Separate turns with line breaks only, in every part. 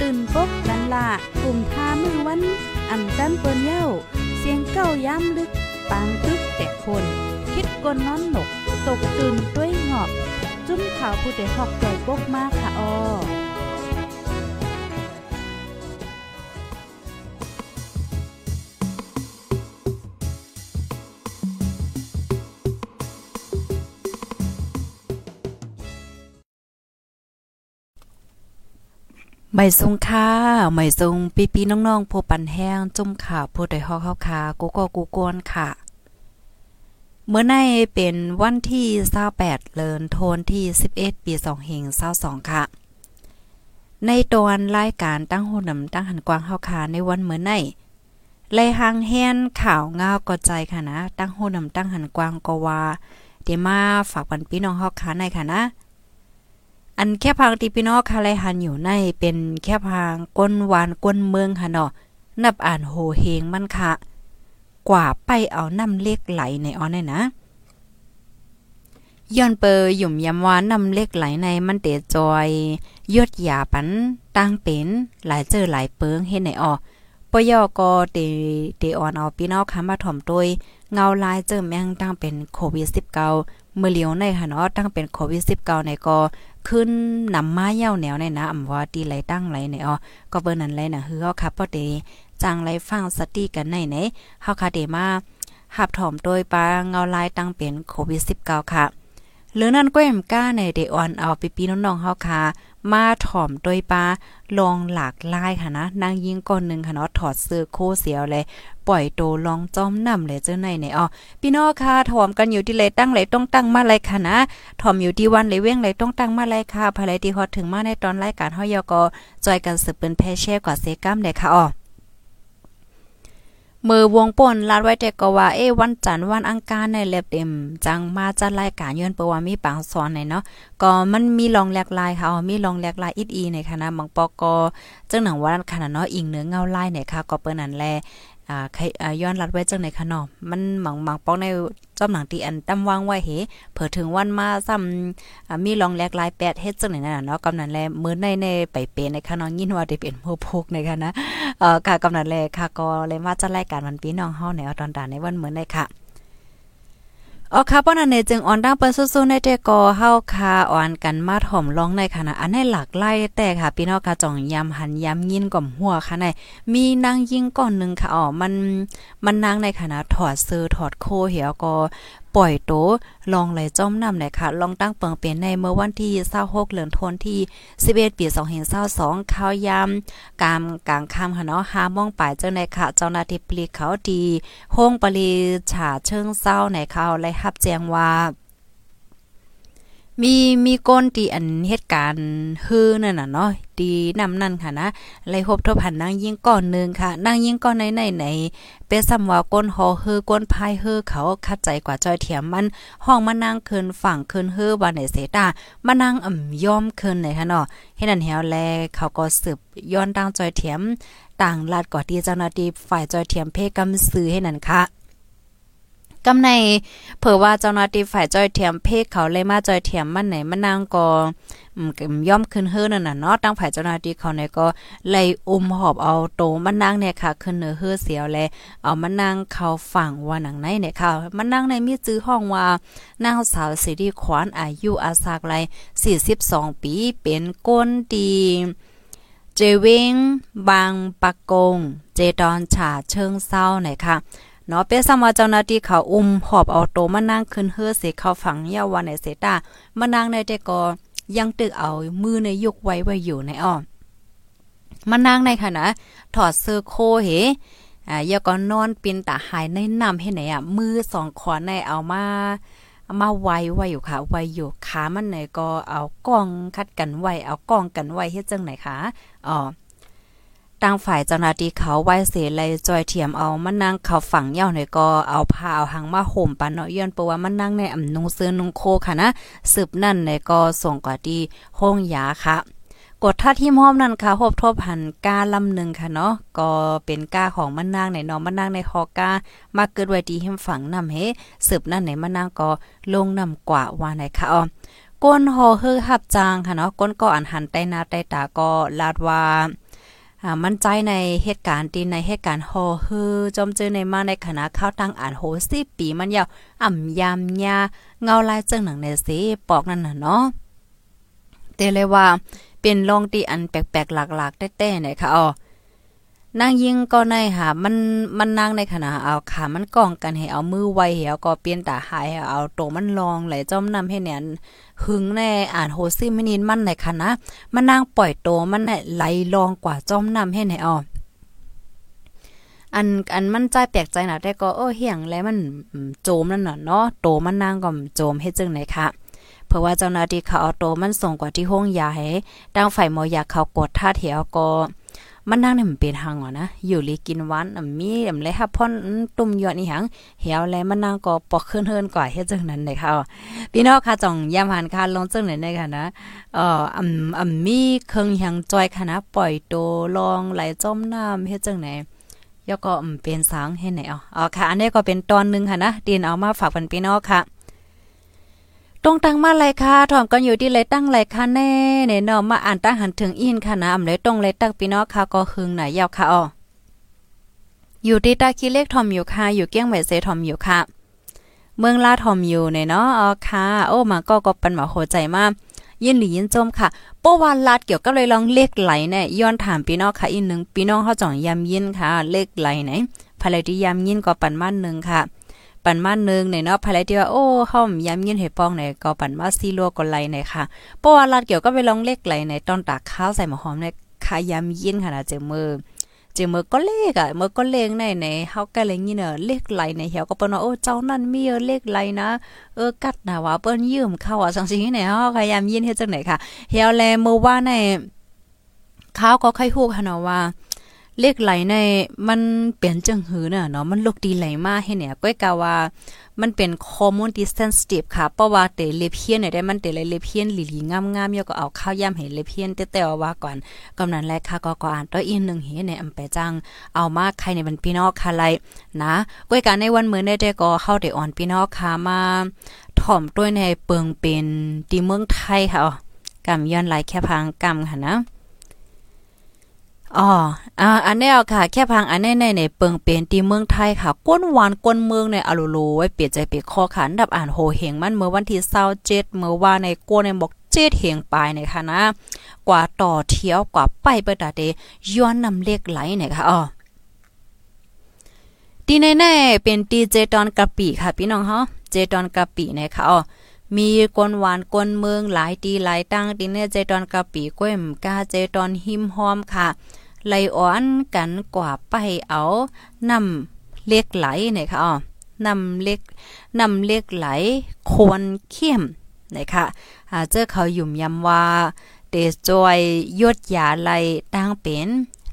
ตื่นปกกันละกลุ่มทามือวันอ่ำจันเปิ้นเย้า เสียงเก้าย้ำลึก ปางตึกแต่คน คิดกนนอนหนก ตกตื่นด้วยหงอบ จุ้มขาวผู้เดหอกใจปกมากค่ะออ ไม่ทรงค่าไม่ทรงปีปีน้องๆผู้ปันแห้งจุ่มข่าวผู้ใดฮอกเข้าคากูก็กูกวนค่ะ เมื่อในเป็นวันที่28เลินโทนที่ 11 ปี2เฮง22ค่ะ ในตอนรายการตั้งโหนำตั้งหันกวางเฮาคาในวันเมื่อในไลหางแฮนข่าวงาวกอใจค่ะนะ ตั้งโหนำตั้งหันกวางก็ว่าเดี๋ยวมาฝากปันพี่น้องเฮาคาในค่ะนะ อันแค่พังตีพี่น้องคาไลหันอยู่ในเป็นแค่พังก้นหวานก้นเมืองค่ะเนาะนับอ่านโหเฮงมันค่ะ กว่าไปเอาน้ำเล็กไหลในออนนี่นะย้อนเปอหยุ่มยำวานน้ำเล็กไหลในมันเตจอยยดหยาปันตั้งเป็นหลายเจอหลายเปิงเฮ็ดในออปยอก็เตเตออนเอาพี่น้องค่ะมาถ่อมตวย เงาลายเจอแมงตั้งเป็นโควิด 19 เมื่อเลียวในค่ะเนาะตั้งเป็นโควิด 19 ในก็ขึ้นนำมาเย่าแนวในนะอำว่าตีไหลตั้งไหลในอ๋อก็เบิ่นั้นเลยนะคือเฮาคับพอดีจังไหลฟังสติกันในไหนเฮาคาเดมาหับถอมโดยปาเงาลายตั้งเป็นโควิด 19 ค่ะหรือนั่นก็แอมก้าในเดออนเอาปีๆน้องๆเฮาค่ะ มาถ่อมโดยปลาลองหลากลายค่ะนะนางยิงก่อนหนึ่งค่ะเนาะถอดเสื้อโคเสียวเลยปล่อยโตลองจอมนำเลยเจ้าในในอ๋อพี่น้องค่ะถ่อมกันอยู่ที่เลยตั้งเลยต้องตั้งมาเลยค่ะนะถ่อมอยู่ที่วันเลยเว้งเลยต้องตั้งมาเลยค่ะภายในที่ฮอดถึงมาในตอนรายการเฮายอก็จอยกันสืบเป็นแพเช่กว่าเซกัมเลยค่ะอ๋อ มือวงป่นลาดไว้แต่ก็ว่าเอ้วันจันทร์วันอังคารในเล็บเต็ม จังมาจัดรายการย้อนเปว่ามีปังสอนในเนาะก็มันมีลองแหลกลายค่ะมีลองแหลกลายอีอีในคณะบางปอกอจังหนังวันขนาดเนาะอิงเนื้อเงาลายเนี่ยค่ะก็เปิ้นนั่นแล อ่าใครย้อนรัดไว้จังไหนคะเนาะมันหมังหมังปอกในจอมหนังตีอันตั้มวางไว้เฮเผื่อถึงวันมาซ้ำมีลองแหลกลายแปดเฮ็ดจังไหนนั่นน่ะเนาะกำนันแลมื้อในในไปเป็นในคะเนาะยินว่าได้เป็นผู้พกในคะนะเอ่อค่ะกำนันแลค่ะก็เลยมาจัดรายการวันพี่น้องเฮาในตอนดาในวันมื้อในค่ะ อ๋อค่ะป้อนันเนจึงอ่อนดังเปิ้นสู้ๆในแต่กอเฮาคาอ่อนกันมาถ่อมลองในคณะอันในหลากไล่แต่ค่ะพี่น้องค่ะจ่องยำหันยำยินก่อมหัวค่ะในมีนางยิงก่อนนึงค่ะอ๋อมันมันนางในคณะถอดเสื้อถอดโคเหี่ยวก็ ปล่อยโตลองไหลจ้อมนำเลยค่ะ ลองตั้งเปิงเป็นในเมื่อวันที่26เดือนธันวาคมที่ 11 ปี2022ข้าวยามกามกลางค่ำค่ะเนาะ5โมงปลายเจ้าในค่ะ เจ้าหน้าที่ปลีเขาดีห้องปรีฉาเชิงเศร้าในเขาไละรับแจ้งว่า มีมีก้นตีอันเหตุการณ์ฮือนั่นน่ะเนาะตีนำนั่นค่ะนะไล่พบทบหันนางยิ่งก่อนนึงค่ะนางยิ่งก่อนในในไหนเปซ้ำว่าก้นหอฮือก้นพายฮือเขาคัดใจกว่าจอยเถียมมันห้องมานั่งคืนฝั่งคืนฮือว่าในเสตามานั่งอ่ำยอมคืนไหนค่ะเนาะเฮ็ดนั่นแฮวแลเขาก็สืบย้อนตั้งจอยเถียมต่างลาดก่อที่เจ้าหน้าที่ฝ่ายจอยเถียมเพกำซื้อให้นั่นค่ะ กำในเผื่อว่าเจ้าหน้าที่ฝ่ายจ้อยเทียมเพกเขาเลยมาจ้อยเทียมมันไหนมันนางก็ย่อมขึ้นเฮือนั่นน่ะเนาะตั้งฝ่ายเจ้าหน้าที่เขาเนี่ยก็เลยอุ้มหอบเอาโตมันนางเนี่ยค่ะ ขึ้นเนื้อเฮือเสียวแลเอามันนางเขาฝั่งว่าหนังไหนเนี่ยค่ะมันนางในมีจื้อห้องว่านางสาวสิริขวานอายุอาสากไร42 ปีเป็นก้นดีเจวิงบางปะกง เจดอนฉาเชิงเศร้าไหนค่ะ เนาะเป้ซำว่าเจ้าหน้าที่เขาอุ้มหอบเอาโตมานั่งขึ้นเฮือเสเขาฝังยาวันในเสตามานั่งในแต่ก็ยังตึกเอามือในยกไว้ไว้อยู่ในอ้อมานั่งในค่ะนะถอดเสื้อโคเหอ่ายาก็นอนปินตาหายในน้ำให้ไหนอะมือสองขอในเอามามาไว้ไว้อยู่ค่ะไว้อยู่ขามันไหนก็เอากล้องคัดกันไว้เอากล้องกันไว้เฮ็ดจังไหนคะอ๋อ ตั้งฝ่ายเจ้าหน้าที่เขาไว้เสเลยจอยเทียมเอามันนั่งเขาฝังเย่าในก็เอาผ้าเอาหางมาห่มปันเนาะย้อนเปว่ามันนั่งในอำนุงเสื้อนุงโคค่ะนะสืบนั่นในก็ส่งกว่าดีห้องยาค่ะกดท่าที่ม้อมนั่นค่ะพบทบหันกาลำหนึ่งค่ะเนาะก็เป็นกาของมันนางในเนาะมันนางในคอกามาเกิดไว้ดีหิมฝังนำเฮสืบนั่นในมันนางก็ลงนำกว่าว่าไหนค่ะอ๋อก้นหอเฮือหับจางค่ะเนาะก้นก็อันหันใต้นาใต้ตาก็ลาดว่า มั่นใจในเหตุการณ์ตีในเหตุการณ์ฮอฮือจอมเจอในมาในคณะข้าวตั้งอ่านโหสิปีมันยาวอ่ำยามยาเงาลายเจิงหนังในสีปอกนั่นน่ะเนาะเตเลยว่าเป็นลองตีอันแปลกๆหลากๆแต้ๆเนี่ยค่ะอ๋อ นางยิงก็ในค่ะมันมันนางในขณะเอาขามันกองกันให้เอามือไวเหี่ยวก็เปลี่ยนตาหายเอาโตมันลองไหลจ้อมนำให้เนี่ยหึงแน่อ่านโฮซิมินินมันในคณะมันนางปล่อยโตมันไหลลองกว่าจ้อมนำให้ไหนอออันอันมันใจแปลกใจนะแต่ก็เออเหียงแล้วมันโจมนั่นน่ะเนาะโตมันนางก็โจมเฮ็ดจังไหนคะเพราะว่าเจ้าหน้าที่เขาเอาโตมันส่งกว่าที่ห้องยาให้ดังฝ่ายหมอยาเขากดท่าเถียวก็ มันนั่งเนี่ยมันเป็นหางอะนะอยู่ลีกินหวานอ่ำมีอ่ำเลยค่ะพ่อนตุ่มยอดอีหยังเหี่ยวแล้วมันนั่งก็ปอกขึ้นเฮินกว่าเฮ็ดจังนั้นเลยค่ะพี่น้องค่ะจ่องยามหันค่ะลงจังไหนได้ค่ะนะเอ่ออ่ำอ่ำมีเครื่องหยังจอยค่ะนะปล่อยโตลองไหลจมน้ำเฮ็ดจังไหนยก็เป็นสางให้ไหนอ๋อค่ะ อันนี้ก็เป็นตอนนึงค่ะนะดินเอามาฝากพี่น้องค่ะ ตรงตังมาเลยค่ะถอมกันอยู่ที่เลยตั้งเลยค่ะแน่เนี่ยเนาะมาอ่านตั้งหันถึงอินค่ะนะอำเลยตรงเลยตั้งพี่น้องค่ะก็หึงหนยาวค่ะอ๋ออยู่ที่ตาคีเลขทอมอยู่ค่ะอยู่เกี้ยงไหวเซทอมอยู่ค่ะ เมืองลาทอมอยู่เนี่ยเนาะอ๋อค่ะ โอ้มาก็ก็ปันหมาโหใจมากยินหลียินจมค่ะป้วานลาดเกี่ยวก็เลยลองเลขไหลเนี่ยย้อนถามพี่น้องค่ะอีกหนึ่งพี่น้องเขาจ่องยำยินค่ะ เลขไหลไหนภายที่ยำยินก็ปันมาหนึ่งค่ะ ปันมานึงในเนาะภายที่ว่าโอ้เฮาย้ำยินเห็ปองในก็ปันมาซีลัวก็ไหลในค่ะเพราะว่าลัดเกี่ยวก็ไปลองเล็กไหลในตอนตากข้าวใส่หมอหอมในคาย้ำยินขนาดเจมือเจมือก็เลขอะมือก็เลงในในเฮาก็เลยนี่เนาะเลขไหลในเหี่ยวก็เปิ้นว่าโอ้เจ้านั่นมีเออเลขไหลนะเออกัดนะว่าเปิ้นยืมเข้าอะจังซี่ไหนเฮาพยายามยินเฮ็ดจังไหนค่ะเหี่ยวแลมือว่าในข้าวก็ค่อยฮู้ค่ะเนาะว่า เลขไหลในมันเปลี่ยนจังหือน่ะเนาะมันลูกดีไหลมากให้เนี่ยก้อยกาว่ามันเป็นข้อมูลที่เซนซิทีฟค่ะเพราะว่าเตเลเพียนเนี่ยได้มันเตเลเพียนหลีๆงามๆยก็เอาข้าวย่ำให้เลเพียนแต่ๆว่าก่อนกำนันแลค่ะก็ก็อ่านตัวอีกนึงเฮในอำไปจังเอามาใครในมันพี่นองค่ะไลนะก้อยการในวันเมื้อได้ก็เข้าได้อ่อนพี่นองค่ะมาถ่อมด้วยในเปิงเป็นที่เมืองไทยค่ะกำย้อนไหลแค่พังกำค่ะนะ อ๋ออ่าอันนี้เอาค่ะ แค่พังอันนี้ในในเปิงเป็นตีเมืองไทยค่ะ ก้นหวานก้นเมืองในอโลโลไว้เปลี่ยนใจเปลี่ยนคอขันดับอ่านโหเหงมันเมื่อวันที่27เมื่อว่าในก้นในบอกเจ็ดเหงปลายในค่ะนะ กว่าต่อเที่ยวกว่าไปเปิดตาเดย้อนนำเลขไหลเนี่ยค่ะอ๋อตีแน่ๆเป็นตีเจตอนกะปิค่ะ พี่น้องเฮาเจตอนกะปินะคะอ๋อ มีกวนหวานกวนเมืองหลายตีหลายตั้งตีเนี่ยเจตอนกะปีก้วยมกาเจตอนหิมหอมค่ะไหลอ่อนกันกว่าไปเอานำเล็กไหลเนี่ยค่ะอ๋อนำเล็กนำเล็กไหลควรเข้มนะคะอาเจอเขาหยุ่มยำว่าเดจอยยดยาไหลตั้งเป็น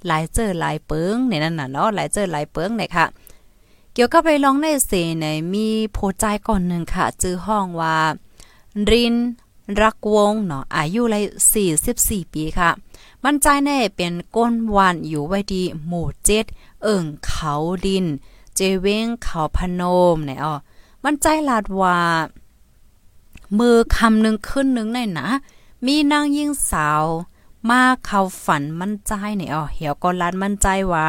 หลายเจอหลายเปิงในนั้นน่ะเนาะหลายเจอหลายเปิงเนี่ยค่ะ เกี่ยวกับไปลองในเสในมีโพใจก่อนหนึ่งค่ะจื้อห้องว่า รินรักวงเนาะอายุเลย44 ปีค่ะ มันใจแน่เป็นก้นวานอยู่ไว้ดีหมู่เจ็ดเอิ่งเขาดิน เจเวงเขาพนมเนี่ยอ๋อมันใจลาดว่า มือคำหนึ่งขึ้นหนึ่งในนะ มีนางยิ่งสาว มาเขาฝันมั่นใจเนี่ยอ๋อเหี่ยวก็ลานมั่นใจว่า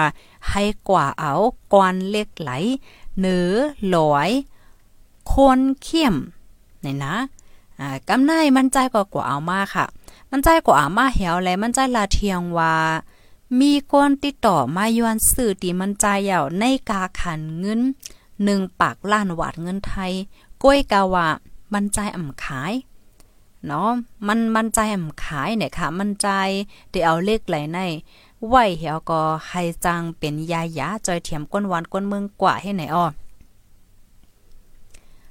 ให้กว่าเอากวนเล็กไหลเหนือลอยคนเข้มเนี่ยนะอ่ากำไนมั่นใจกว่ากว่าเอามาค่ะ มั่นใจกว่าเอามาเหี่ยวและมั่นใจลาเทียงว่ามีคนติดต่อมายวนสื่อตีมันใจเหย่าในกาขันเงินหนึ่งปากล้านวาดเงินไทย ก้วยกาว่ามันใจอ่ำขาย เนาะมันมันใจอ่ำขายเนี่ยค่ะ มันใจเดี๋ยวเอาเลขไหลในไหวเหี่ยวก็ให้จังเป็นยายาจอยเทียมก้นหวานก้นเมืองกว่าให้ไหนอ้อ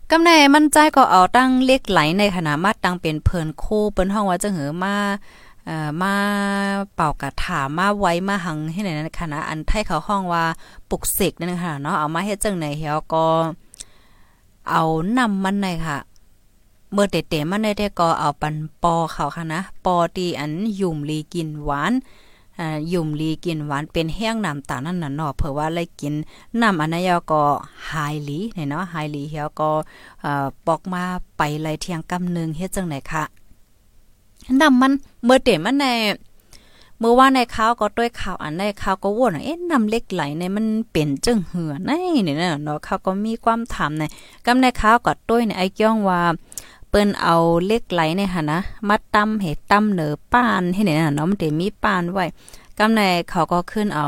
กำในมันใจก็เอาตั้งเล็กไหลในขณะมาตั้งเป็นเพิ่นโคเปิ้นห้องว่าจะเหอมาเอ่อมาเป่ากระถามาไว้มาหังให้ไหนนั่นค่ะอันไทยเขาห้องว่าปลุกเสกนั่นค่ะเนาะเอามาเฮ็ดจังไหนเฮียก็เอานำมันในค่ะ เมื่อเตะๆมันได้ก็เอาปันปอเขาค่ะนะ ปอตีอันยุ่มลีกินหวานอ่ายุ่มลีกินหวานเป็นแห้งน้ำตาลนั่นน่ะเนาะเผื่อว่าเลยกินน้ำอันนั้นยาก็ไฮลีเนี่ยเนาะไฮลีเฮียก็เอ่อปอกมาไปไลเที่ยงกำนึงเฮ็ดจังไหนค่ะน้ำมันเมื่อเตะมันในเมื่อว่าในข้าวก็ด้วยข่าวอันในข้าวก็วนเอ๊ะน้ำเล็กไหลในมันเป็นจังเหือในเนี่ยเนาะเขาก็มีความถามในกำในข้าวก็ด้วยในไอ้เกี้ยงว่า ปิ้นเอาเล็กไหลในหั่นนะมาตำเห็ดตำเหนือป้านให้เนี่ยเนาะมันได้มีป้านไว้กำในเขาก็ขึ้นเอา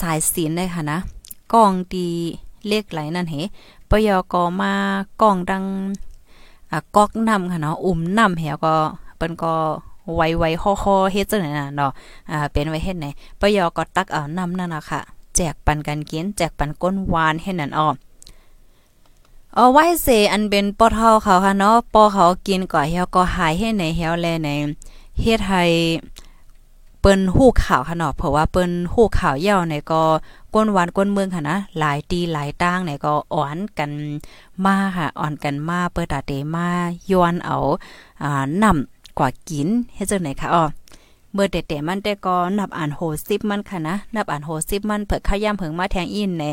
สายศีลได้ค่ะนะกองดีเล็กไหลนั่นเหปยกมากองดังอะกอกนำค่ะเนาะอุ่มนำแหวก็เปิ้นก็ไวๆฮอๆเฮ็ดจังได๋น่ะเนาะอ่าเป็นไว้เฮ็ดไหนปยก็ตักเอานำนั่นน่ะค่ะ แจกปันกันกินแจกปันก้นหวานให้นั่นอ้อ เอาไว้เสอันเป็นปอเทาเขาค่ะเนาะปอเขากินก่อเฮียวก็หายให้ไหนเฮียวแลในเฮ็ดให้เปิ้นฮู้ข่าวค่ะเนาะเพราะว่าเปิ้นฮู้ข่าวย่าในก็ก้นหวานก้นเมืองค่ะนะหลายตีหลายตั้งในก็อ่อนกันมาค่ะอ่อนกันมาเปิดตาเตมาย้อนเอาอ่านำกว่ากินเฮ็ดจังไหนคะอ๋อ เมื่อเด็ดๆมันแต่ก็นับอ่านโหซิบมันค่ะนะ นับอ่านโหซิบมันเผิกข้าย่ำเผิงมาแทงอินใน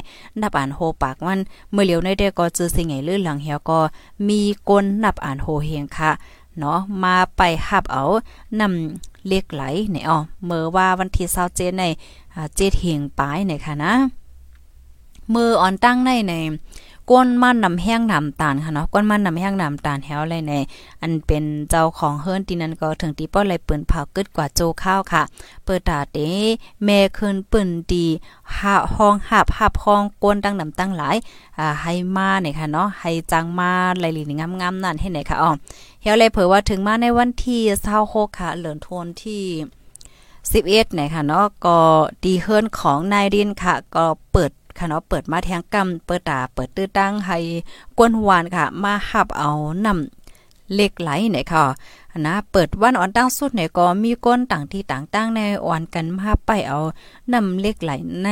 นับอ่านโหปากมันเมื่อเหลียวในเด็ก็จือสิงไงลื่นหลังเหี่ยวก็มีก้นนับอ่านโหเฮงค่ะเนาะมาไปหับเอานำเล็กไหลเนี่ยอ๋อเมื่อว่าวันที่27ในเจ็ดเฮงปลายเนี่ยค่ะนะ มืออ่อนตั้งในใน ก้นมันนำแห้งน้ำตาลค่ะเนาะก้นมันนำแห้งน้ำตาลแฮวเลยในอันเป็นเจ้าของเฮิรนตีนั้นก็ถึงตีป้อเลยปิ้นเผากึดกว่าโจข้าวค่ะ เปิดตาเตแม่คืนปืนดีหาห้องหับหับห้องก้นตั้งน้ำตั้งหลายอ่าให้มาเนี่ยค่ะเนาะให้จังมาไหลๆงามๆนั่นให้ไหนค่ะอ๋อเฮาเลยเผยว่าถึงมาในวันที่26ค่ะเหลือนทนที่11เนี่ยค่ะเนาะก็ดีเฮิรนของนายดินค่ะ ก็เปิด ค่ะเนาะเปิดมาแทงกำเปิดตาเปิดตื้อตั้งให้กวนหวานค่ะ มาหับเอานำเล็กไหลเนี่ยค่ะนะเปิดวันอ่อนตั้งสุดเนี่ยก็มีก้นต่างที่ต่างตั้งในอ่อนกันมาไปเอานำเล็กไหลใน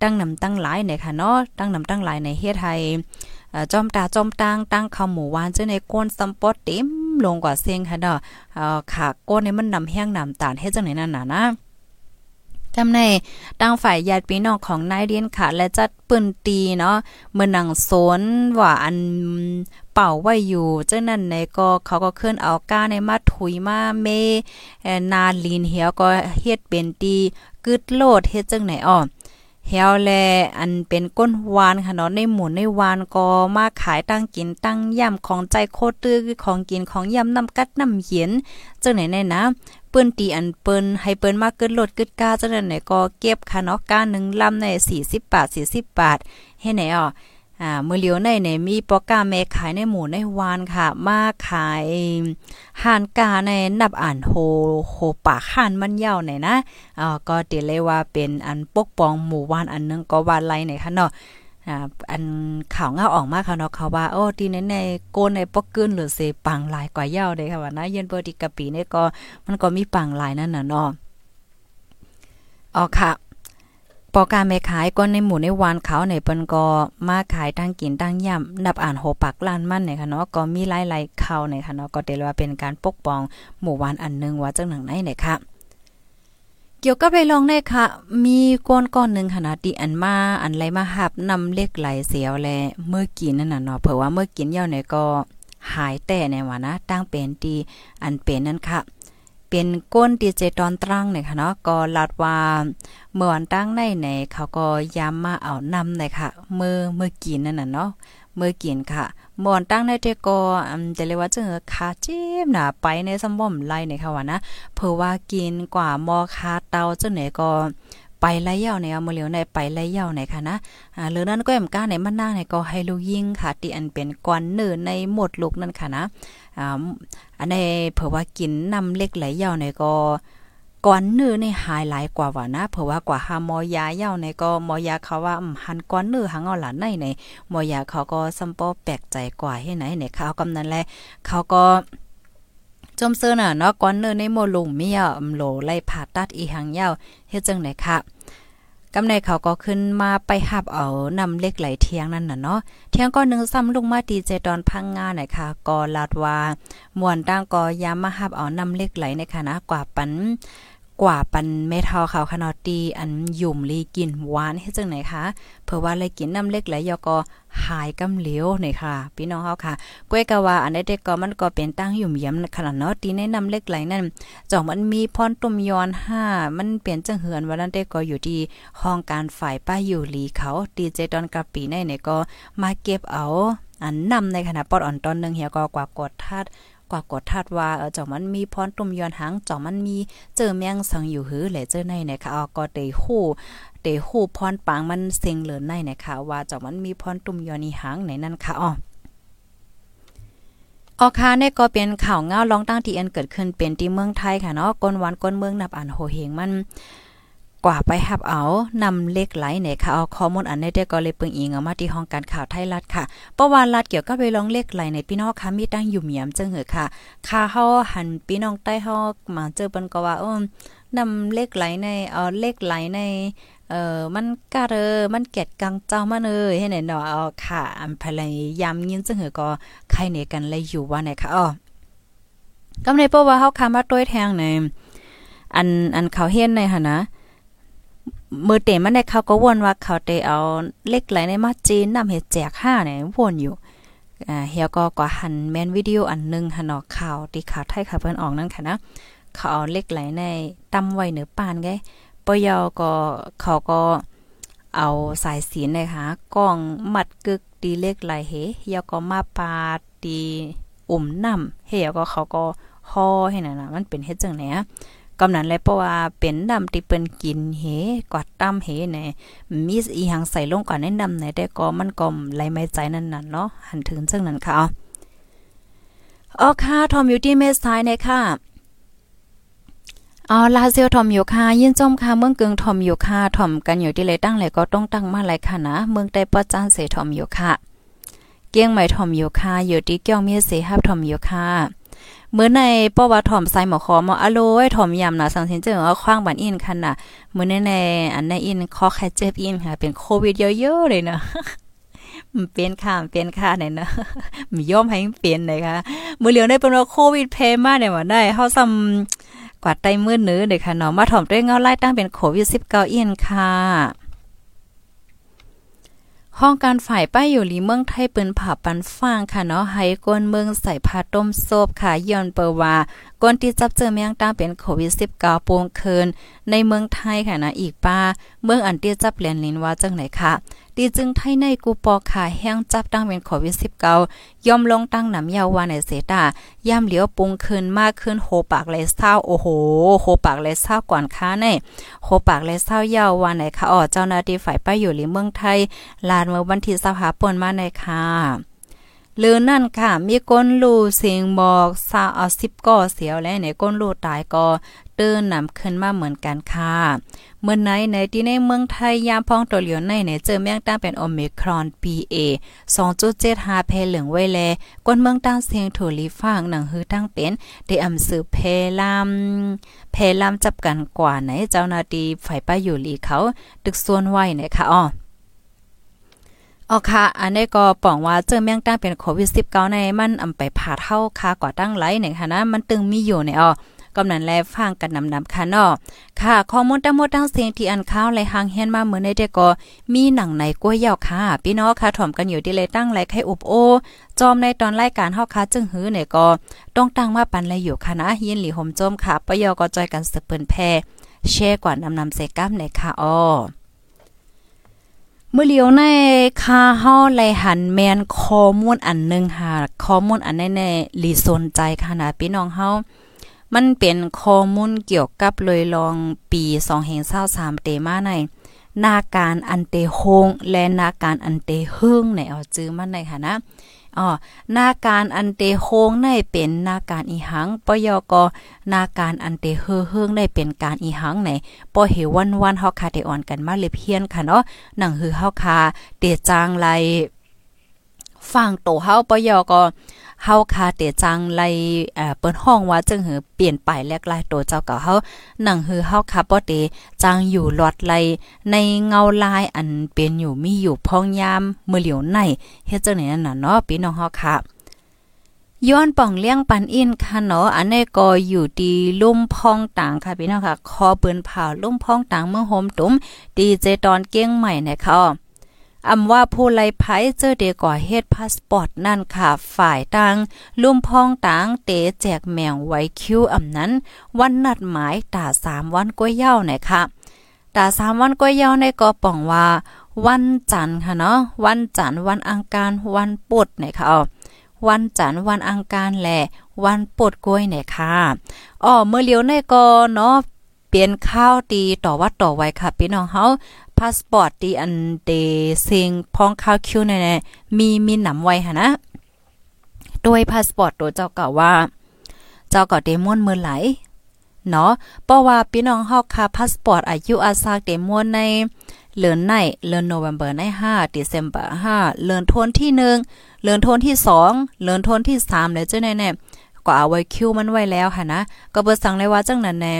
ตั้งนำตั้งหลายเนี่ยค่ะเนาะตั้งนำตั้งหลายในเฮ็ดให้จอมตาจอมตังตั้งข้าวหมูหวานเจ้าในก้นซัมปอตเต็มลงกว่าเสียงค่ะเนาะเอ่อขาก้นนี่มันนำแห้งนำตาลเฮ็ดจังไหนนั่นน่ะนะ จำในตั้งฝ่ายญาติพี่น้องของนายเดียนค่ะ และจัดปืนตีเนาะเมื่อนังโซนว่าอันเป่าไว้อยู่เจ้านั่นในก็เขาก็เคลื่อนเอาก้าในมาถุยมาเมนาลีนเหียวก็เฮ็ดเป็นตีกึดโลดเฮ็ดจังไหนอ้อ เฮวแลอันเป็นก้นวานค่ะเนาะในหมู่ในวานก็มาขายตั้งกินตั้งย่ำของใจโคตรตื้อของกินของย่ำน้ำกัดน้ำเย็นจังไหนแน่นะเปิ้นตีอันเปิ้นให้เปิ้นมากเกินลดกึดกาจังไหนก็เก็บค่ะเนาะก้าหนึ่งลำใน40บาท40บาทให้ไหนอ่อ อ่ามือเหลียวในเนี่ยมีปอกาแม่ขายในหมู่ในวานค่ะ มาขายห่านกาในนับอ่านโฮโฮปากห่านมันยาวไหนนะอ่าก็เตเลยว่าเป็นอันปกป้องหมู่วานอันนึงก็วานไรไหนค่ะเนาะอ่าอันข่าวเงาออกมากค่ะเนาะเขาว่าโอ้ที่ในในโกนในปอกกึนหรือเสปังหลายกว่าเย้าเลยค่ะว่านะเย็นเบอร์ติกะปีเนี่ยก็มันก็มีปังหลายนั่นน่ะเนาะอ๋อค่ะ ปอการแม่ขายก็ในหมู่ในวานเขาในเปิ้นก็มาขายตั้งกินตั้งย่ำนับอ่านโหปักล้านมั่นเนี่ยค่ะเนาะก็มีหลายๆเขาเนี่ยค่ะเนาะก็เตลว่าเป็นการปกป้องหมู่วานอันนึงว่าจังหนังไหนเนี่ยค่ะเกี่ยวกับไปลองได้ค่ะ มีก้อนก้อนหนึ่งขนาดที่อันมาอันไรมาหับนำเล็กไหลเสียวแลเมื่อกินนั่นน่ะเนาะเผื่อว่าเมื่อกินเย่าเนี่ยก็หายแต่ในว่านะตั้งเป็นตีอันเป็นนั่นค่ะ เป็นก้นดีเจตอนตรังเนี่ยค่ะเนาะก็ลาดว่าเมื่อวันตั้งในไหนเขาก็ย้ำมาเอานำเลยค่ะเมื่อเมื่อกินนั่นน่ะเนาะเมื่อกินค่ะเมื่อวันตั้งในเตก็อืมจะเรียกว่าเจอคาเจ็บน่ะไปในสมบ่มไล่เนี่ยค่ะว่านะเพราะว่ากินกว่ามอคาเตาเจังไหนก็ไปไล่เย่าในเอามือเหลียวในไปไล่เย่าในค่ะนะอ่าหรือนั้นก็แอมก้าในมันหน้าในก็ให้ลูกยิงค่ะที่อันเป็นกวนเนื้อในหมดลูกนั่นค่ะนะอ่า อันในเผื่อว่ากินน้ำเล็กไหลเย่าในก็ก่อนเนื้อในหายหลายกว่าว่านะเผื่อว่ากว่าหามอยาเย่าในก็มอยาเขาว่าหันก้อนเนื้อหังเอาหลานในในมอยาเขาก็ซัมปอแปลกใจกว่าให้ไหนในเขากำนั้นแหละเขาก็จมเสื้อน่ะเนาะก้อนเนื้อในโมลุงมีอะโลไล่ผ่าตัดอีหังยาวเฮ็ดจังไหนค่ะ กำในเขาก็ขึ้นมาไปหับเอานำเล็กไหลเทียงนั่นน่ะเนาะเทียงก็นึงซ้ำลงมาดีเจตอนพังงาหน่อยค่ะก็ลาดว่ามวนตั้งก็ยามมาหับเอานำเล็กไหลในคณะกว่าปัน กว่าปันเมทัลขาวขนาดตีอันยุ่มลีกินหวานให้จังไหนคะเผื่อว่าเลยกินน้ำเล็กไหลยอก็หายกำเหลียวนี่ค่ะ พี่น้องเฮาค่ะก้วยกะว่าอันนี้เด็กก็มันก็เป็นตั้งยุ่มยำขนาดเนาะตีในน้ำเล็กไหลนั่นจ่องมันมีพรตุ่มยอน5มันเปลี่ยนจังเหือนว่านั้นเด็กก็อยู่ที่ห้องการฝ่ายป้าอยู่ลีเขาดีเจตอนกับปีในเนี่ยก็มาเก็บเอาอันนำในขณะปอดอ่อนตอนนึงเฮียก็กว่ากดทัด กว่ากดทัดว่าเจ่อมันมีพรตุ่มย้อนหางเจ่อมันมีเจอแมงสังอยู่หือแหละเจอในนะคะเอก็เตฮู้เตฮู้พรปางมันเซ็งเหลือในนะคะว่าเจ่อมันมีพรตุ่มย้อนอีหางในนั้นค่ะอ๋อออคาเนี่ยก็เป็นข่าวเงาลองตั้งที่อันเกิดขึ้นเป็นที่เมืองไทยค่ะเนาะก้นวันก้นเมืองนับอันโหเฮงมัน กว่าไปหับเอานำเลขไหลเนี่ยค่ะเอาข้อมูลอันนี้ได้ก็เลยเปิงอิงเอามาที่ห้องการข่าวไทยรัฐค่ะประวัติรัฐเกี่ยวกับไปลองเลขไหลในพี่น้องค่ะมีตั้งอยู่เหมียมจังเหอค่ะค่าเฮาหันพี่น้องใต้เฮามาเจอเปิ้นก็ว่าเออนำเลขไหลในเอาเลขไหลในเออมันกะเรอมันเก็ดกังเจ้ามาเอ้ยให้ไหนเนาะเอาค่ะอันพลายามยินจังเหอก็ใครเนี่ยกันเลยอยู่ว่าไหนค่ะอ๋อกำในเพราะว่าเฮาคามาต้วยแทงในอันอันเขาเฮ็ดในหั่นนะ เมื่อเตมันได้เขาก็วนว่าเขาเตเอาเล็กไหลในมาจีนนำเฮ็ดแจก5เนี่ยวนอยู่อ่าเฮียก็ก็หันแมนวิดีโออันนึงหันออกข่าวที่ข่าวไทยค่ะเพิ่นออกนั่นค่ะนะเขาเอาเล็กไหลในตำไว้เหนือปานไงปยอก็เขาก็เอาสายสีนะคะกล้องมัดกึกดีเล็กไหลเฮเฮียก็มาปาดีอุ่มน้ำเฮียก็เขาก็ฮอให้นั่นน่ะมันเป็นเฮ็ดจังไหน กำนั้นเลยเพราะว่าเป็นดำที่เปิ้นกินเฮกอดตำเฮเนี่ยมีอีหังใส่ลงก่อนในดำไหนได้ก็มันก็ไหลไม่ใจนั่นน่ะเนาะหันถึงซึ่งนั้นค่ะอ๋อค่ะทอมอยู่ที่เมสไทยนี่ค่ะอ๋อลาเซียวทอมอยู่ค่ะยินจมค่ะเมืองเกึงทอมอยู่ค่ะทอมกันอยู่ที่เลยตั้งเลยก็ต้องตั้งมาหลายค่ะนะเมืองใต้ป้อจ้านเสทอมอยู่ค่ะ เกี้ยงใหม่ทอมอยู่ค่ะอยู่ที่เกี้ยงเมียเสฮับทอมอยู่ค่ะ เมื่อในป้อว่าถ่อมใส่หมอคอมออโลยถ่อมยำนะสังสินเจอว่าคว้างบันอินคันน่ะเมื้อในในอันในอินคอแค่เจ็บอินค่ะ เป็นโควิดเยอะๆเลยเนาะมันเป็นค่ะเป็นค่ะเนี่ยนะมีย่อมให้เปลี่ยนเลยค่ะมื้อเหลียวได้เป็นว่าโควิดเพมาเนี่ยว่าได้เฮาซ้ำกว่าไตมื้อเนื้อเด้ค่ะเนาะมาถ่อมด้วยเงาไล่ตั้งเป็นโควิด19อินค่ะ ห้องการฝ่ายป้ายอยู่ลีเมืองไทยเปิ้นผ่าปันฟางค่ะเนาะให้ก้นเมืองใส่ผ้าต้มโซบค่ะย้อนเปว่า ก้นที่จับเจอแมงตางเป็นโควิด 19 ปวงคืนในเมืองไทยค่ะนะอีกป้า เมืองอันที่จับเลียนลินว่าจังไหนค่ะดีจึงไทยในกูปอค่ะแห้งจับตั้งเป็นโควิด 19 ย่อมลงตั้งหนำยาววาในเสตาย่ำเหลียวปุงคืนมากขึ้นโหปากเลยเศร้าโอ้โหโหปากเลยเศร้าก่อนค้าในโหปากเลยเศร้ายาววานไหนค่ะอ๋อเจ้าหน้าที่ฝ่ายป้าอยู่หรือเมืองไทยลานเมื่อวันที่25ป่นมาในค่ะ หรือนั่นค่ะ มีก้นลูเสียงบอกซาเอาสิบก่อเสียวและในก้นลูตายก็เตือนนำขึ้นมาเหมือนกันค่ะเมื่อไหนในที่ในเมืองไทยยามพ้องตัวเหลียวในเนี่ยเจอแมงตั้งเป็นโอมิครอน PA 2.75เพเหลืองไว้แลก้นเมืองตั้งเสียงถูลีฟังหนังฮือตั้งเป็นได้อำสือเพลำเพลำจับกันกว่าไหนเจ้าหน้าที่ฝ่ายป้าอยู่ลีเขาตึกส่วนไว้นะคะอ๋อ อ๋อค่ะ อันนี้ก็ป้องว่าเจอแมงตั้งเป็นโควิด19ในมันอำไปผ่าเท่าค่ากว่าตั้งไหลเนี่ยค่ะนะ มันตึงมีอยู่ในอ๋อกำนันแลฟังกันนำนำค่ะเนาะค่ะ ข้อมูลทั้งหมดทั้งสิ่งที่อันข้าวไหลหางเฮียนมาเหมือนในเด็กก็มีหนังในกล้วยยาวค่ะ พี่น้องค่ะถ่อมกันอยู่ที่เลยตั้งไหลไข่อุบโอ จอมในตอนรายการเฮาค่ะจึงหื้อเนี่ยก็ต้องตั้งมาปันเลยอยู่ค่ะนะยินหลีห่มจมค่ะปยอก็จอยกันสืบเปิ้นแพแชร์กว่านำนำเสก้ามในค่ะอ้อ เมื่อเลียวในคาเฮาไลหันแมนข้อมูลอันนึงค่ะข้อมูลอันในในลีสนใจค่ะนะพี่น้องเฮามันเป็นข้อมูลเกี่ยวกับเลยลองปี2 5 2 3เตมาในนาการอันเตโฮงและนาการอันเตเฮิงในเอาจื้อมันในค่ะนะ อ๋อนาการอันเตโฮงได้เป็นนาการอีหังปยกนาการอันเตเฮเฮืองได้เป็นการอีหังไหนปอเหวันวันเฮาคาเตอ่อนกันมาเลยเพียนค่ะเนาะหนังฮือเฮาคาเตจางไลฟังโตเฮาปยกอ เฮาคาเตจังไลเอ่อเปิ้นห้องว่าจึงหือเปลี่ยนไปแลกลายตัวเจ้าเก่าเฮาหนังหือเฮาคาบ่เตจังอยู่หลอดไลในเงาลายอันเป็นอยู่มีอยู่พองยามมือเหลียวในเฮ็ดจังไหนนั่นน่ะเนาะพี่น้องเฮาค่ะย้อนป่องเลี้ยงปันอินค่ะเนาะอันนี้ก็อยู่ดีลุ่มพองต่างค่ะพี่น้องค่ะ คอปืนเผาลุ่มพองต่างเมืองโฮมตุ้มดีเจตอนเก้งใหม่นะคะ อำว่าผู้ไลไผเจอเดก่อเฮ็ดพาสปอร์ตนั่นค่ะ ฝ่ายต่างลุ่มพองต่างเตแจกแมวไว้คิวอำนั้น วันนัดหมายตาสามวันก้อยเย้าเนี่ยค่ะตาสามวันก้อยเย้าในก็ป่องว่า วันจันทร์ค่ะเนาะวันจันทร์วันอังคารวันปุดเนี่ยค่ะวันจันทร์วันอังคารแหละวันปดกล้วยเนี่ยค่ะอ๋อเมื่อเลี้ยวในก็เนาะเปลี่ยนข้าวตีต่อวัดต่อไว้ค่ะพี่น้องเฮาาสปอร์ตตีอันเดเซิงพ้องข้าวคิวเน่มีมีหนำไว้ค่ะนะ โดยพาสปอร์ตตัวเจ้าเก่าว่า เจ้าก็เดมอนมือไหลเนาะเพราะว่าพี่น้องเฮาค่ะพาสปอร์ตอายุอาซากเดมอนในเลือนในเลือนโนเวมเบอร์ใน5 December 5เลือนโทนที่1เลือนโทนที่2เลือนโทนที่3เลยเจ้าแน่ๆก็เอาไว้คิวมันไว้แล้วค่ะนะ ก็เบ่สั่งเลยว่าจังนั้นแน่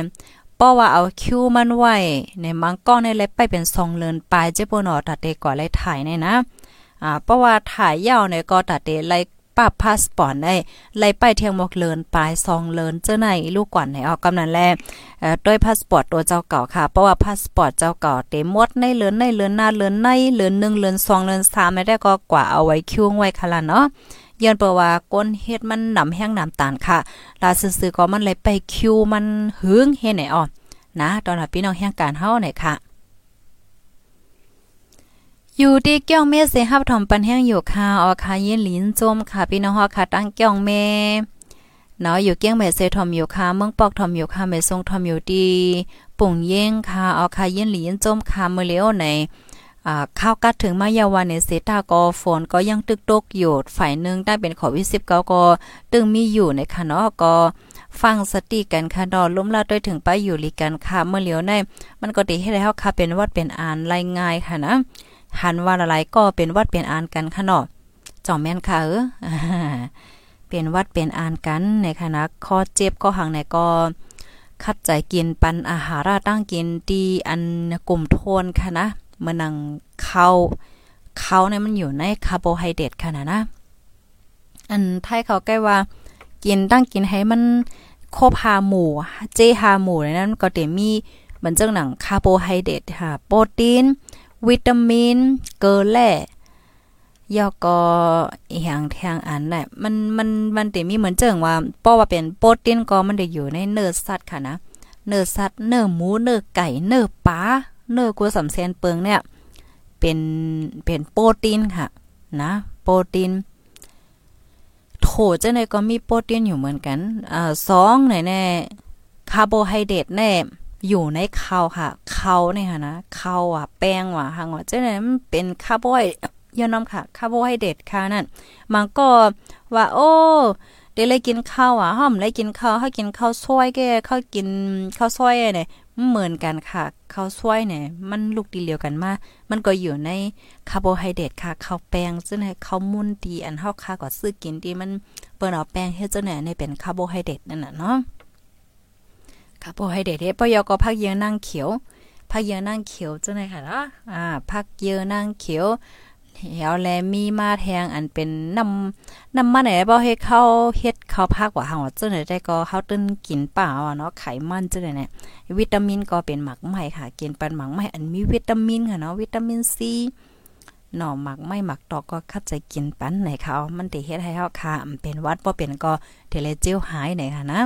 ป้อว่าเอาคิวมันไว้ในมังก้อนในเล็บไปเป็น2เลือนปลายเจ้าบ่นอตัดเตก่อเลยถ่ายในนะอ่าเพราะว่าถ่ายยาวในก็ตัดเตไลปับพาสปอร์ตได้ไล่ไปเที่ยงมกเลินปลายซองเลินเจ้าไหนลูกก่อนไหนออกกำนันแลเอ่อด้วยพาสปอร์ตตัวเจ้าเก่าค่ะ เพราะว่าพาสปอร์ตเจ้าเก่าเต็มหมดในเลินในเลินหน้าเลินในเลิน1เลิน2เลิน3ไม่ได้ก็กว่าเอาไว้คิวไว้ค่ะล่ะเนาะ ย้อนเปว่าก้นเฮ็ดมันหนำแห้งหน้ำตาลค่ะลาซื่อๆก็มันเลยไปคิวมันหึงเฮ็ดไหนอ๋อนะตอนพี่น้องแห่งการเฮาไหนค่ะอยู่ที่เกี้ยวเมเสฮับถอมปันแห้งอยู่ค่ะออคายินหลินจมค่ะพี่น้องฮอค่ะตั้งเกี้ยวเมเนาะอยู่เกี้ยงเมเสถอมอยู่ค่ะเมืองปอกถอมอยู่ค่ะเมทรงถอมอยู่ดีปุ่งเย่งค่ะออคายินหลินจมค่ะเมื่อเลี้ยวใน ข้าวกัดถึงมายาวันในเซตากอฝนก็ยังตึกตกอยู่ฝ่ายหนึ่งได้เป็นขอวิสิบเก้าก็ตึงมีอยู่ในคะเนาะก็ฟังสติกันค่ะดอล้มลาด้วยถึงไปอยู่ลีกันค่ะเมื่อเลียวในมันก็ดีให้แล้วค่ะเป็นวัดเป็นอ่านรายง่ายค่ะนะหันว่าอะไรก็เป็นวัดเป็นอ่านกันค่ะเนาะจอมแม่นค่ะเออเป็นวัดเป็นอ่านกันในคณะคอเจ็บก็หังในก็คัดใจกินปันอาหาราตั้งกินตีอันกลุ่มโทนค่ะนะ มื่อนังเข้าเขาเนี่ยมันอยู่ในคาร์โบไฮเดรตค่ะนะนะ อันไทยเขาใกล้ว่า กินตั้งกินให้มันโคบหาหมูเจหาหมู่ในนั้นก็เต็มีเหมือนจังหนังคาร์โบไฮเดรตค่ะ โปรตีน วิตามิน เกลือแร่ยอก็อย่างทงอันแหละมันมันมันเตมีเหมือนเจิงว่าป้อว่าเป็นโปรตีนก็มันได้อยู่ในเนื้อสัตว์ค่ะนะ เนื้อสัตว์เนื้อหมูเนื้อไก่เนื้อปลา เนื้อกัวสำเซนเปิงเนี่ย เป็นเป็นโปรตีนค่ะ นะ โปรตีนโถจะไหนก็มีโปรตีนอยู่เหมือนกันอ่าสองไหนแน่คาร์โบไฮเดรตแน่อยู่ในข้าวค่ะข้าวเนี่ยค่ะนะข้าวอะแป้งว่ะหางว่าเจ้าเนี่ยมันเป็นคาร์โบไฮยอนำค่ะคาร์โบไฮเดรตค่ะนั่นมันก็ว่าโอ้ เดี๋ยวเลยกินข้าวอะห้อมเลยกินข้าวให้กินข้าวซอยแกข้าวกินข้าวซอยเนี่ยเหมือนกันค่ะข้าวซอยเนี่ยมันลูกดีเดียวกันมามันก็อยู่ในคาร์โบไฮเดรตค่ะข้าวแป้งซึ่งในข้าวมุนดีอันเฮาค่าก็ซื้อกินดีมันเปิ้นเอาแป้งเฮ็ดจังไหนในเป็นคาร์โบไฮเดรตนั่นน่ะเนาะคาร์โบไฮเดรตเด้ปยก็พักเยอะนั่งเขียวพักเยอะนั่งเขียวจังได๋ค่ะเนาะอ่าพักเยอะนั่งเขียว เหวแลมีมาแทงอันเป็นน้ำน้ำมันไหนบ่ให้เข้าเฮ็ดเข้าพักว่าเฮาจังได๋ได้ก็เฮาตึ้นกินเปล่าเนาะไขมันจังได๋เนี่ยวิตามินก็เป็นหมักไหม้ค่ะ กินปันหมักไหม้อันมีวิตามินค่ะเนาะวิตามินซีหน่อหมักไม่หมักตอกก็คัดใจกินปันไหนเขามันติเฮ็ดให้เฮาค่ะเป็นวัดบ่เป็นก็เทเลเจลหายไหนค่ะนะ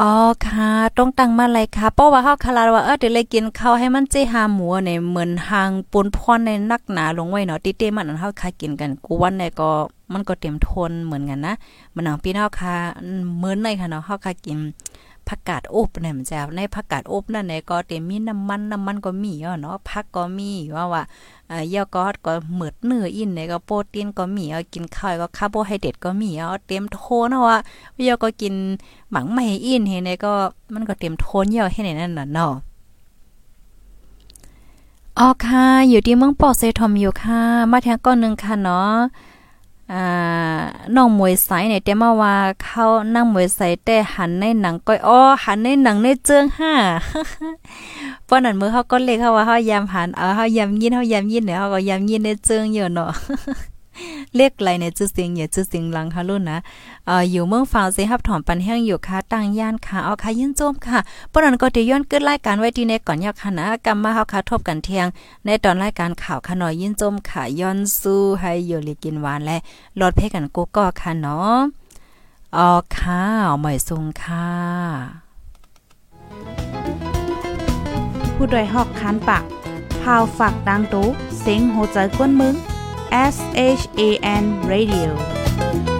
อ๋อค่ะต้องตั้งมาเลยค่ะเพราะว่าเฮาคาราว่าเออเดี๋ยวเลยกินข้าวให้มันเจหาหมูในเหมือนหางปูนพรในนักหนาลงไว้เนาะติเต้มันเฮาคากินกันกูวันในก็มันก็เต็มทนเหมือนกันนะมันหนังพี่น้องค่ะเหมือนในค่ะเนาะเฮาคากิน ผักกาดอบเนี่ยมันจะในผักกาดอบนั่นเนี่ยก็เต็มมีน้ำมันน้ำมันก็มีเนาะผักก็มีว่าว่าอ่าเยาก็ก็เหมือดเนื้ออินเนี่ยก็โปรตีนก็มีเอากินข้าวก็คาร์โบไฮเดรตก็มีเอาเต็มโทนเนาะว่าเยาก็กินหมังไม่อินเห็นเนี่ยก็มันก็เต็มโทนเยาให้ในนั่นน่ะเนาะอ๋อค่ะ อยู่ที่เมืองปอเซทอมอยู่ค่ะ มาแทงก้อนหนึ่งค่ะเนาะ อ่าน้องมวยใสเนี่ยแต่มาว่าเขานั่งมวยใสแต่หันในหนังก้อยอ้อหันในหนังในเจิงห้าป้อนนั้นมือเขาก็เล็กเขาว่าเขายามหันเออเขายามยินเขายามยินเนี่ยเขาก็ยามยินในเจิงอยู่เนาะ เรียกไรในจื้อเสียงอย่าจื้อเสียงลังค่ะรุ่นนะเอ่ออยู่เมืองฟาวเซฮับถอมปันแห้งอยู่ค่ะตั้งย่านค่ะเอาค่ะยินโจมค่ะปนันก็ได้ย้อนเกิดรายการไว้ที่ในก่อนยากค่ะนะกำมาเฮาค่ะทบกันเที่ยง ในตอนรายการข่าวค่ะหน่อยยินโจมค่ะย้อนสู้ให้อยู่ลีกินหวานและลดเพกันกูก็ค่ะเนาะอ๋อค่ะหมอยซุงค่ะ
ผู้ดยหอกคันปากพาวฝากดังตู้เซ็งโหใจกวนมึง S H A N Radio